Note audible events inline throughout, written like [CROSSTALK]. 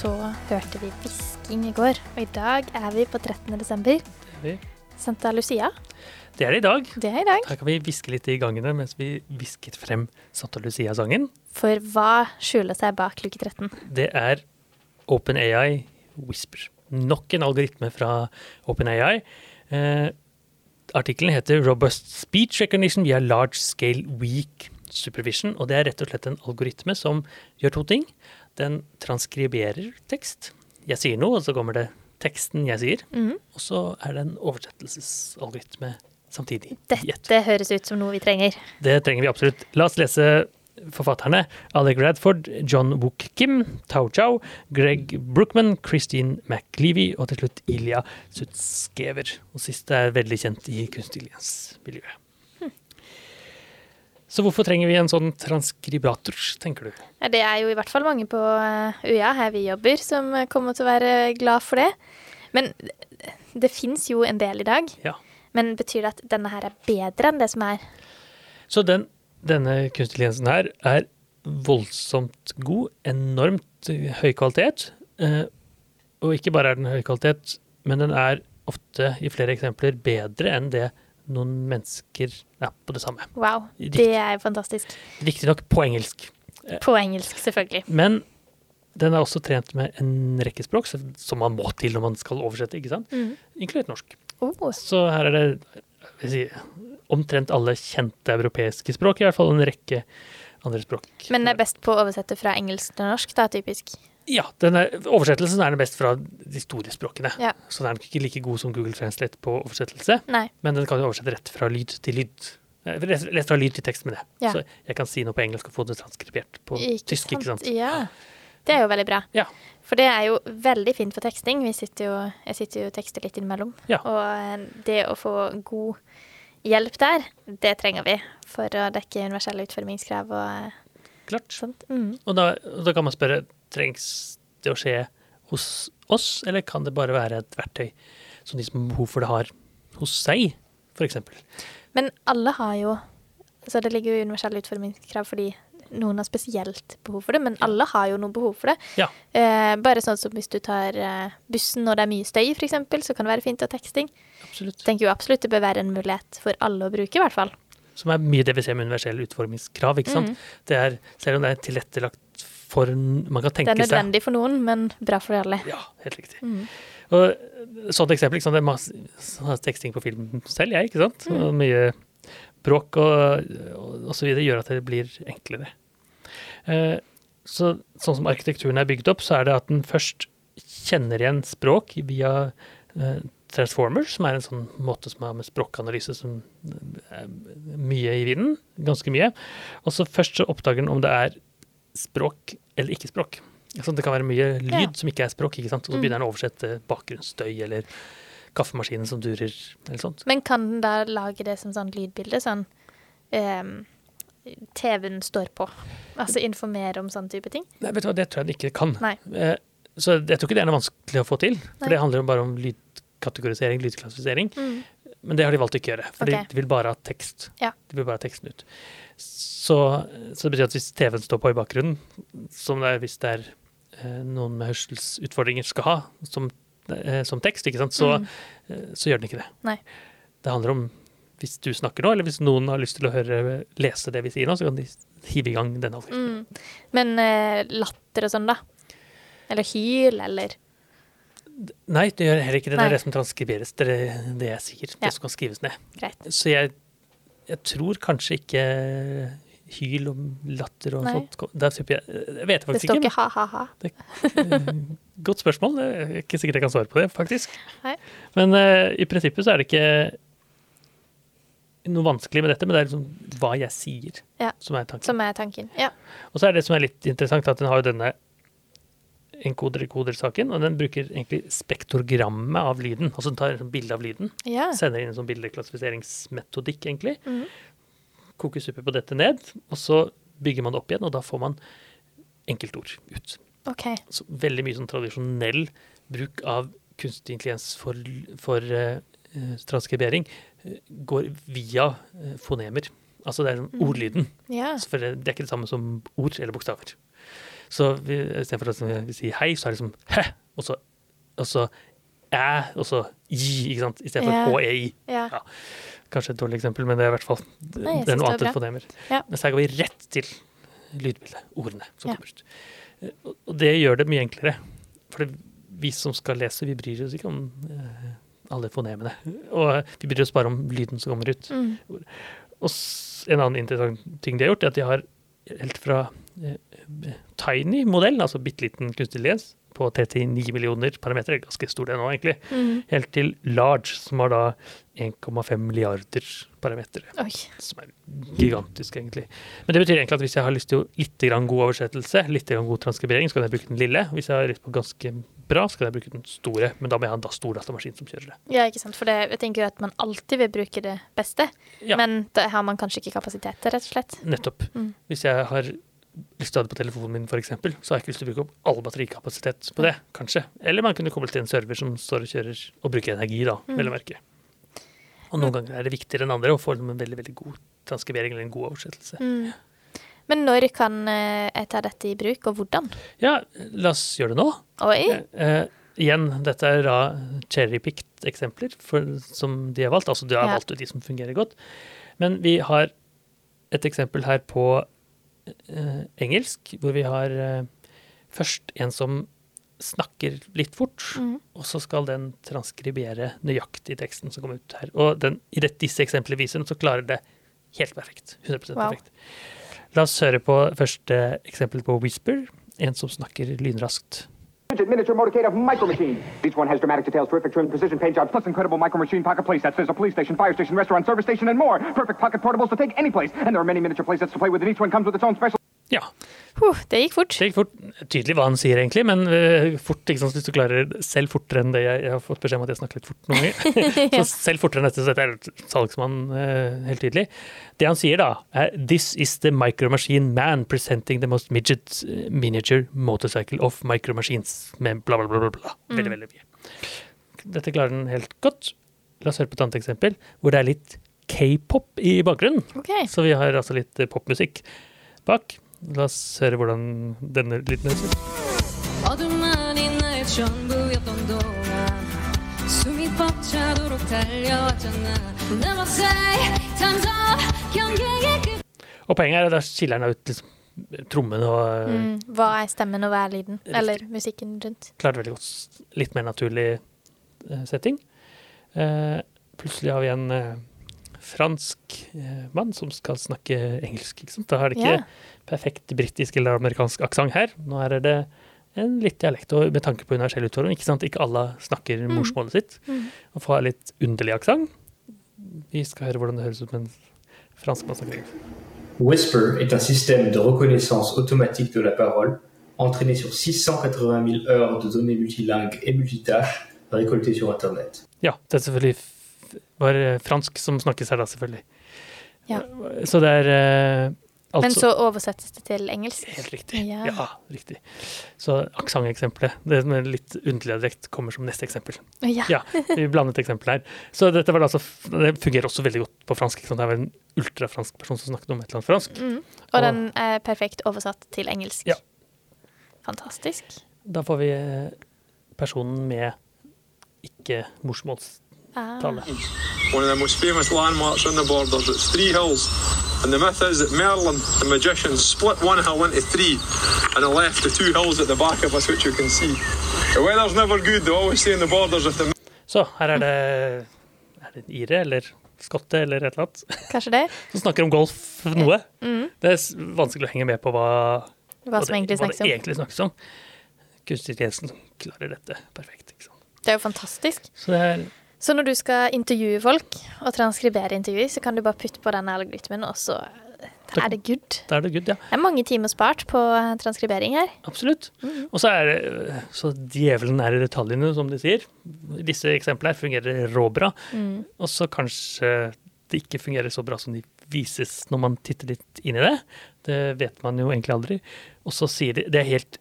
så hørte vi hvisking i går, og i dag er vi på 13. desember. vi. Santa Lucia. Det er det i dag. Det er i dag. Her kan vi hviske litt i gangene mens vi hvisket frem Santa Lucia-sangen. For hva skjuler seg bak luke 13? Det er OpenAI Whisper. Nok en algoritme fra OpenAI. Eh, artikkelen heter 'Robust Speech Recognition via Large Scale Weak Supervision'. Og det er rett og slett en algoritme som gjør to ting. Den transkriberer tekst. Jeg sier noe, og så kommer det teksten jeg sier. Mhm. Og så er det en oversettelsesalgoritme samtidig. Dette høres ut som noe vi trenger. Det trenger vi absolutt. La oss lese forfatterne. Alec Radford, John Wook Kim, Tao Chow, Greg Brookman, Christine McLeavy og til slutt Ilja Sutskever. Og siste er veldig kjent i kunstig intelligens-miljøet. Så hvorfor trenger vi en sånn transkribator, tenker du? Ja, det er jo i hvert fall mange på eh, UiA, her vi jobber, som eh, kommer til å være glad for det. Men det, fins jo en del i dag. Ja. Men betyr det at denne her er bedre enn det som er? Så den, denne kunstig intelligensen her er voldsomt god, enormt høy kvalitet. Eh, og ikke bare er den høy kvalitet, men den er ofte i flere eksempler bedre enn det noen mennesker ja, på det samme. Wow, det er fantastisk. Riktignok på engelsk. På engelsk, selvfølgelig. Men den er også trent med en rekke språk, som man må til når man skal oversette, ikke sant? Mm. Inkludert norsk. Oh, Så her er det si, omtrent alle kjente europeiske språk, i hvert fall en rekke andre språk. men det er best på å oversette fra engelsk til norsk, da, typisk. Ja, denne oversettelsen er den best fra de store språkene. Ja. Så den er nok ikke like god som Google Translate på oversettelse, Nei. men den kan jo oversette rett fra lyd til lyd. Eh, Rett fra lyd til tekst med det. Ja. Så jeg kan si noe på engelsk og få det transkribert på tysk, ikke sant? Ja. Det er jo veldig bra. Ja. For det er jo veldig fint for teksting. Vi sitter jo, jeg sitter jo og tekster litt innimellom. Ja. Og eh, det å få god hjelp der, det trenger vi for å dekke universelle utformingskrav og Klart. sånt. Mm. Og da, da kan man spørre, trengs det å skje hos oss, eller kan det bare være et verktøy som de som har behov for det har hos seg, eksempel? Men alle har jo Så det ligger jo universelle utformingskrav fordi noen har spesielt behov for det, men alle har jo noe behov for det. Ja. Eh, bare sånn som hvis du tar eh, bussen når det er mye støy, f.eks., så kan det være fint å ha teksting. Absolutt. Tenker jo absolutt det bør være en mulighet for alle å bruke, i hvert fall. Som er mye det vi ser med universelle utformingskrav, ikke sant? Mm. Det er, selv om det er tilrettelagt for Man kan Det er er seg nødvendig for noen, men bra for alle. Ja, helt riktig. Mm. Og sånt eksempel, liksom, det er masse teksting på film selv, jeg, ikke sant? Mm. Og mye bråk og, og, og så videre gjør at det blir enklere. Eh, så sånn som arkitekturen er bygd opp, så er det at den først kjenner igjen språk via eh, transformers, som er en sånn måte som har med språkanalyse som er mye i vinden, ganske mye. Og så først så oppdager den om det er språk eller ikke språk. Altså, det kan være mye lyd Ja. som ikke er språk, ikke sant? og så Mm. begynner den å oversette bakgrunnsstøy eller kaffemaskinen som durer, eller sånt. Men kan den da lage det som sånn lydbilde? Sånn um TV-en står på. Altså informere om sånn type ting? Nei, vet du hva, det tror jeg den ikke kan. Nei. Eh, Så jeg tror ikke det er noe vanskelig å få til, for Nei. det handler jo bare om lydkategorisering, lydklassifisering. Mm. Men det har de valgt å ikke gjøre, for okay. de vil bare ha tekst. Ja. De vil bare ha teksten ut. Så, så det betyr at hvis TV-en står på i bakgrunnen, som det er hvis det er eh, noen med hørselsutfordringer skal ha som, eh, som tekst, så, Mm. eh, så gjør den ikke det. Nei. Det handler om hvis du snakker nå, eller hvis noen har lyst til å høre, lese det vi sier nå, så kan de hive i gang denne algoritmen. Mm. Men eh, latter og sånn, da? Eller hyl, eller Nei, det gjør heller ikke det. Det er det som transkriberes. Det er det jeg sier. Ja. Det som kan skrives ned. Greit. Så jeg, jeg tror kanskje ikke hyl og latter og Nei. sånt Der jeg Jeg vet Det faktisk står ikke. ikke ha-ha-ha. Godt spørsmål. Det er ikke sikkert jeg kan svare på det, faktisk. Nei. Men uh, i prinsippet så er det ikke noe vanskelig med dette, men det er liksom hva jeg sier Ja. som er tanken. Som er tanken. Ja. Og så er det som er litt interessant, at den har jo denne enkoder-koder-saken, og den bruker egentlig spektrogrammet av lyden. Altså den tar bilde av lyden, Ja. sender inn en sånn bildeklassifiseringsmetodikk, egentlig. Mm. Koker suppe på dette ned, og så bygger man det opp igjen, og da får man enkeltord ut. Okay. Så veldig mye sånn tradisjonell bruk av kunstig intelligens for, for eh, transkribering uh, går via uh, fonemer. Altså det er sånn ordlyden. Yeah. Så For det, det er ikke det samme som ord eller bokstaver. Så vi, istedenfor at vi sier hei, så er det liksom hæ, og så, og så æ, og så i, ikke sant? Istedenfor Ja. h-e-i. ja. Ja. Kanskje et dårlig eksempel, men det er i hvert fall Nei, er noe annet fonemer. Ja. Mens her går vi rett til lydbildet, ordene som Ja. kommer ut. Eh, Og og det gjør det mye enklere. For vi som skal lese, vi bryr oss ikke om eh, alle fonemene. Og vi bryr oss bare om lyden som kommer ut. Mm. Og en annen interessant ting de har gjort, er at de har helt fra eh, tiny modell, altså bitte liten kunstig intelligens, på 39 millioner parametere, ganske stor det nå egentlig, Mm. helt til large, som har da 1,5 milliarder parametere. Oi. Som er gigantisk, egentlig. Men det betyr egentlig at hvis jeg har lyst til litt god oversettelse, litt grann god transkribering, så kan jeg bruke den lille. Hvis jeg har lyst på ganske bra, så kan jeg bruke den store. Men da må jeg ha en stor datamaskin som kjører det. Ja, ikke sant. For det, jeg tenker jo at man alltid vil bruke det beste, Ja. men da har man kanskje ikke kapasitet til, rett og slett. Nettopp. Mm. Hvis jeg har lyst til å ha det på telefonen min, f.eks., så har jeg ikke lyst til å bruke opp all batterikapasitet på det, kanskje. Eller man kunne koble til en server som står og kjører og bruker energi, da, Mm. vel å merke. Og noen ganger er det viktigere enn andre å få en veldig veldig god transkribering eller en god oversettelse. Mm. Men når kan eh, jeg ta dette i bruk, og hvordan? Ja, la oss gjøre det nå. Oi. Eh, igjen, dette er da cherrypicked eksempler for, som de har valgt. Altså de har Ja. valgt ut de som fungerer godt. Men vi har et eksempel her på eh, engelsk, hvor vi har eh, først en som snakker litt fort, Mm. og så skal den transkribere nøyaktig teksten som kommer ut her. Og den, i det, disse eksemplene viser den, så klarer det helt perfekt. 100 Wow. perfekt. La oss høre på første eksempel på Whisper, en som snakker lynraskt. Miniature motorcade of Micro Machine. Each one has dramatic details, terrific trim, precision paint jobs, plus incredible Micro Machine pocket playsets. There's a police station, fire station, restaurant, service station, and more. Perfect pocket portables to take any place. And there are many miniature playsets to play with, and each one comes with its own special. Ja, Huh, det gikk fort. det gikk fort. Tydelig hva han sier, egentlig, men uh, fort, ikke sant? hvis du klarer selv fortere enn det jeg, jeg har fått beskjed om at jeg snakker litt fort noen ganger. [LAUGHS] så selv fortere enn dette, så dette er salgsmann, uh, helt tydelig. Det han sier da, er This is the micromachine man presenting the most midget øh, miniature motorcycle of micromachines. med bla, bla, bla, bla, bla. Veldig, veldig mye. Dette klarer den helt godt. La oss høre på et annet eksempel, hvor det er litt k-pop i bakgrunnen. Okay. Så vi har altså litt eh, popmusikk bak. La oss høre hvordan denne lyden høres ut. Og poenget er at der skiller han ut liksom, trommen og eh, mm, Hva er stemmen, og hva er lyden? Eller musikken rundt. Klart veldig godt. Litt mer naturlig eh, setting. Uh, plutselig har vi en uh, fransk eh, mann som skal snakke engelsk. Ikke sant? Da er det ikke yeah. perfekt britisk eller amerikansk aksent her. Nå er det en litt dialekt, og med tanke på universell utfordring. Ikke sant? Ikke alle snakker morsmålet sitt. Mm. Og får litt underlig aksent. Vi skal høre hvordan det høres ut med en franskmann snakker. Whisper est un système de reconnaissance automatique de la parole entraîné sur 680 000 heures de données multilingues et multitâches récoltées sur Internet. Ja, det er selvfølgelig bare fransk som snakkes her, da, selvfølgelig. Ja. Så det er eh, altså Men så oversettes det til engelsk? Helt riktig. Ja. Ja, riktig. Så aksenteksempelet, det med litt underlig dialekt, kommer som neste eksempel. Ja. Ja, vi blandet eksempel her. Så dette var det altså, det fungerer også veldig godt på fransk. Ikke sant? Det var en ultrafransk person som snakket om et eller annet fransk. Mm. Og den er perfekt oversatt til engelsk? Ja. Fantastisk. Da får vi eh, personen med ikke morsmålstale. One of the most famous landmarks on the borders. It's three hills. And the myth is that Merlin, the magician, split one hill into three and left the two hills at the back of us, which you can see. The weather's never good. They always say in the borders if the Så her er det, er det en ire eller skotte eller et eller annet Kanskje det? [LAUGHS] som snakker om golf noe. Mm. Det er vanskelig å henge med på hva, Hva som det, egentlig hva snakkes det om. egentlig snakkes om. Kunstig Jensen klarer dette perfekt. Ikke sant? Det er jo fantastisk. Så det er Så når du skal intervjue folk og transkribere intervjuer, så kan du bare putte på denne algoritmen, og så er det good. Da er det good, ja. Det er mange timer spart på eh, transkribering her. Absolutt. Mhm. Og så er det øh, så djevelen er i detaljene, som de sier. Disse eksemplene her fungerer råbra. Mm. Og så kanskje det ikke fungerer så bra som de vises når man titter litt inn i det. Det vet man jo egentlig aldri. Og så sier de Det er helt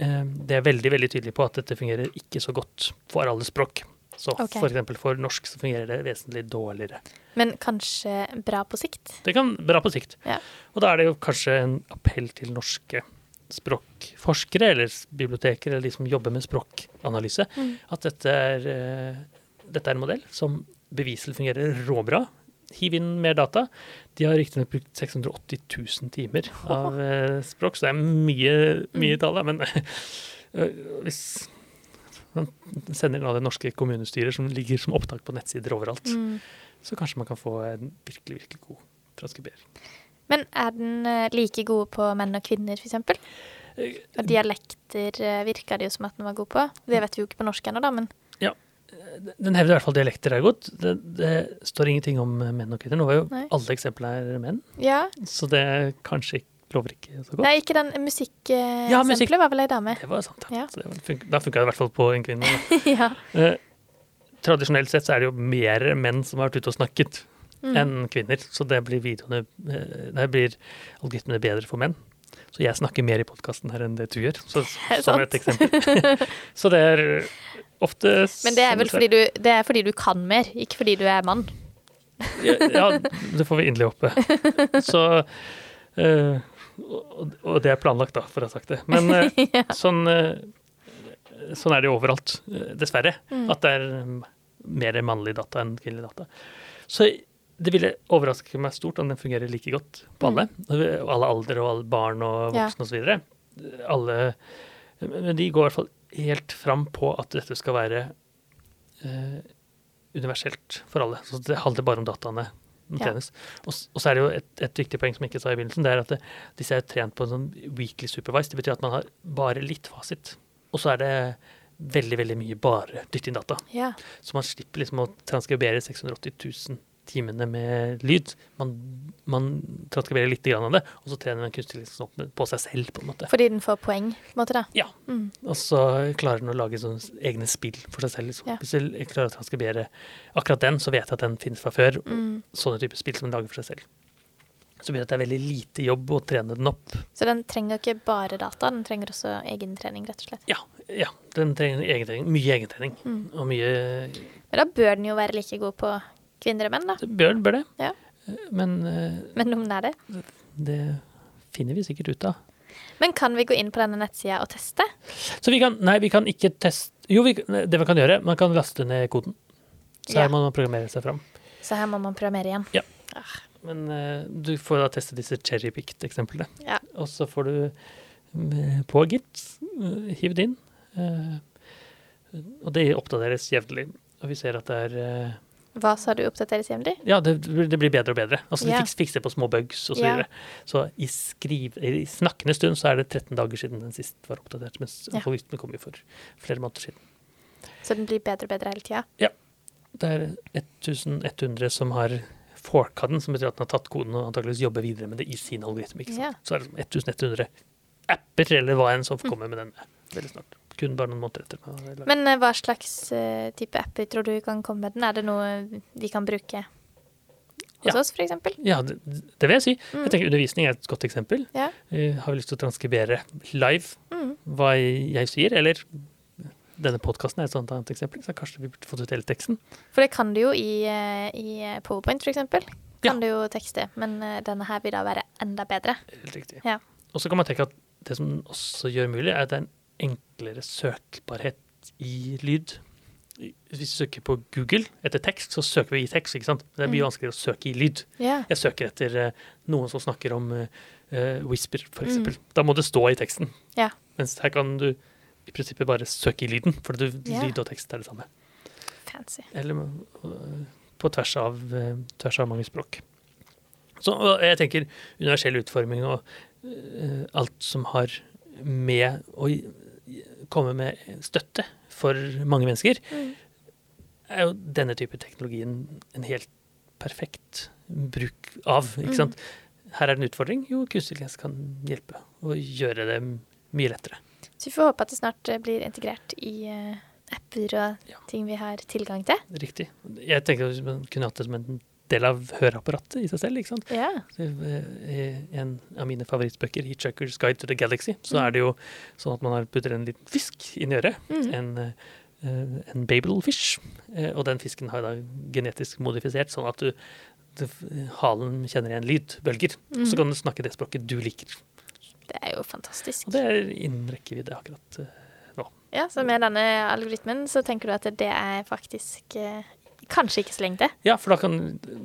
eh, Det er veldig, veldig tydelig på at dette fungerer ikke så godt for alle språk. Så Ok. for eksempel for norsk så fungerer det vesentlig dårligere. Men kanskje bra på sikt. Det kan bra på sikt. Ja. Og da er det jo kanskje en appell til norske språkforskere eller biblioteker eller de som jobber med språkanalyse, Mm. at dette er, eh, dette er en modell som beviselig fungerer råbra. Hiv inn mer data. De har riktignok brukt 680 000 timer av eh, språk, så det er mye, mye tall, men [LAUGHS] eh, hvis man sender da det norske kommunestyrer som ligger som opptak på nettsider overalt, Mm. så kanskje man kan få en virkelig, virkelig god transkribering. Men er den eh, like god på menn og kvinner, f.eks.? Og dialekter eh, virka det jo som at den var god på. Det vet vi jo ikke på norsk ennå, da, men Ja. Den hevder i hvert fall dialekter er godt. Det, det står ingenting om menn og kvinner. Nå var jo Nei. alle eksemplene er menn, ja. så det er kanskje ikke lover ikke så godt. Nei, ikke den musikkeksempelet Ja, musikk. var vel ei dame. Det var sant, ja. Ja. Så det var, da funka det i hvert fall på en kvinne. [LAUGHS] ja. Eh, tradisjonelt sett så er det jo mer menn som har vært ute og snakket, Mm. enn kvinner. Så det blir videoene det blir algoritmene bedre for menn. Så jeg snakker mer i podkasten her enn det du gjør, så, [LAUGHS] som et eksempel. [LAUGHS] så det er ofte Men det er vel fordi du, det er fordi du kan mer, ikke fordi du er mann. Ja, ja, det får vi inderlig håpe. Så eh, og, og det er planlagt, da, for å ha sagt det. Men [LAUGHS] eh, Ja. sånn, eh, sånn er det jo overalt, eh, dessverre. Mm. At det er mm, mer mannlig data enn kvinnelig data. Så det ville overraske meg stort om den fungerer like godt på alle. Alle aldre og alle barn og voksne Ja. osv. Alle Men de går i hvert fall helt fram på at dette skal være eh, universelt for alle. Så det handler bare om dataene Ja. Og, og så er det jo et, et viktig poeng som jeg ikke sa i begynnelsen, det er at det, disse er trent på en sånn weekly supervised. Det betyr at man har bare litt fasit. Og så er det veldig, veldig mye bare dytte inn data. Ja. Så man slipper liksom å transkribere 680 000 timene med lyd. Man, man transkriberer litt av det, og så trener man kunstig opp på seg selv, på en måte. Fordi den får poeng, på en måte, da. Ja. Mm. Og så klarer den å lage egne spill for seg selv. Liksom. Ja. Hvis jeg klarer å transkribere akkurat den, så vet jeg at den finnes fra før. Mm. Sånne typer spill som den lager for seg selv. Så betyr det at det er veldig lite jobb å trene den opp. Så den trenger ikke bare data, den trenger også egentrening, rett og slett. Ja, ja den trenger egentrening. Mye egentrening. Mm. Og mye Men da bør den jo være like god på kvinner og menn, da. Bør, bør det. Ja. Men eh, Men om det er det. det finner vi sikkert ut av. Men kan vi gå inn på denne nettsida og teste? Så vi kan, nei, vi kan ikke teste Jo, vi, det vi kan gjøre, man kan laste ned koden. Så her Ja. må man programmere seg fram. Så her må man programmere igjen. Ja. Ah, Men uh, du får da teste disse cherrypicked-eksemplene. Ja. Og så får du eh, på Git hiv det inn. Uh, og det oppdateres jevnlig. Og vi ser at det er Hva sa du oppdateres jevnlig? Ja, det, det blir bedre og bedre. Altså yeah. De fiks, fikser på små bugs og så yeah. Så i, skriv, i snakkende stund så er det 13 dager siden den sist var oppdatert. Mens yeah. algoritmen kom jo for flere måneder siden. Så den blir bedre og bedre hele tida? Det er 1100 som har forka den, som betyr at den har tatt koden og antakeligvis jobber videre med det i sin algoritme. Ikke sant? Ja. Så er det 1100 apper eller hva enn som kommer med den veldig snart. Kun bare noen måneder etter. Men eh, hva slags eh, type apper tror du kan komme med den? Er det noe vi kan bruke hos Ja. oss, eksempel? Ja, det, det vil jeg si. Mm. Jeg tenker Undervisning er et godt eksempel. Ja. Uh, har vi lyst til å transkribere live Mm. hva jeg sier, eller denne podkasten er et sånt annet eksempel, så kanskje vi burde fått ut hele teksten. For det kan du jo i, i Powerpoint, for eksempel. Ja. Kan du jo tekste, men denne her vil da være enda bedre. Helt riktig. Ja. Og så kan man tenke at det som også gjør mulig, er at det er en enklere søkbarhet i lyd. Hvis vi søker på Google etter tekst, så søker vi i tekst. ikke sant? Det er mye Mm. vanskeligere å søke i lyd. Yeah. Jeg søker etter eh, noen som snakker om eh, whisper, for Mm. Da må det stå i teksten. Yeah. Mens her kan du i prinsippet bare søke i lyden, for du, yeah. lyd og tekst er det samme. Fancy. Eller på tvers av, tvers av mange språk. Så jeg tenker universell utforming og alt som har med å komme med støtte for mange mennesker, Mm. er jo denne type teknologien en helt perfekt bruk av. ikke Mm. her er det en utfordring. Jo, kunstig intelligens kan hjelpe og gjøre det mye lettere. Så vi får håpe at det snart eh, blir integrert i eh, apper og Ja. ting vi har tilgang til. Riktig. Jeg tenker at man kunne hatt det som en del av høreapparatet i seg selv. ikke sant? Yeah. Eh, en av mine favorittbøker, 'Hitchhiker's Guide to the Galaxy', så er det jo sånn at man har putter en liten fisk inn i øret. Mm. En, eh, en babelfish. Eh, Og den fisken har da genetisk modifisert, sånn at du, du, halen kjenner igjen lydbølger. Mm. Så kan du snakke det språket du liker. Det er jo fantastisk. Og det er innen rekkevidde akkurat nå. Ja, Så med denne algoritmen så tenker du at det er faktisk kanskje ikke så lenge til? Ja, for da kan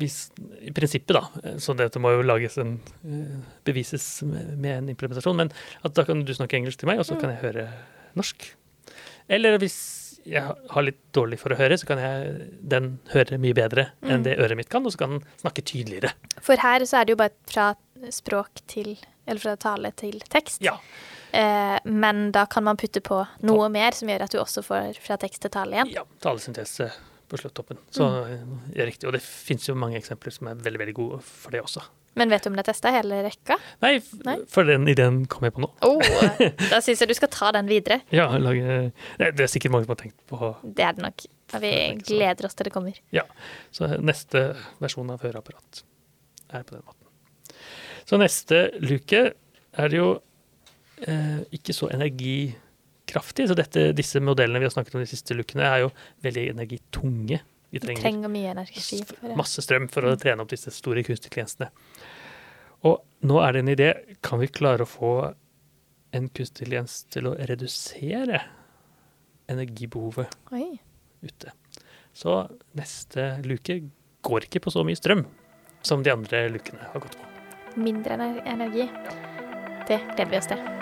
hvis, I prinsippet, da. Så dette må jo lages en eh, bevises med, en implementasjon. Men at da kan du snakke engelsk til meg, og så kan jeg høre norsk. Eller hvis jeg har litt dårlig for å høre, så kan jeg den høre mye bedre enn det øret mitt kan, og så kan den snakke tydeligere. For her så er det jo bare fra språk til Eller fra tale til tekst. Ja. Eh, men da kan man putte på noe mer som gjør at du også får fra tekst til tale igjen. Ja, talesyntese på sluttoppen. Så mm. det er riktig. Og det fins jo mange eksempler som er veldig veldig gode for det også. Men vet du om det er testa hele rekka? Nei, Nei. for den ideen kom jeg på nå. Oh, [LAUGHS] da syns jeg du skal ta den videre. Ja, lage, Det er sikkert mange som har tenkt på Det er det nok. Og vi gleder oss til det kommer. Ja, så neste versjon av høreapparat er på den måten. Så neste luke er det jo eh, ikke så energikraftig. Så dette, disse modellene vi har snakket om de siste lukene, er jo veldig energitunge. Vi trenger trenger mye energi. For det. masse strøm for å trene opp disse store kunstintelligensene. Og nå er det en idé. Kan vi klare å få en kunstig intelligens til å redusere energibehovet Oi. ute. Så neste luke går ikke på så mye strøm som de andre lukene har gått på. Mindre energi. Det gleder vi oss til.